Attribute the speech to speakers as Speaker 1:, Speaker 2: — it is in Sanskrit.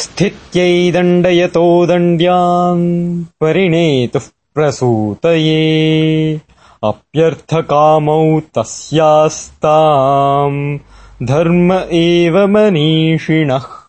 Speaker 1: स्थित्यै दण्डयतो दण्ड्याम् परिणेतुः प्रसूतये। अप्यर्थकामौ तस्यास्ताम्। धर्म एव मनीषिणः।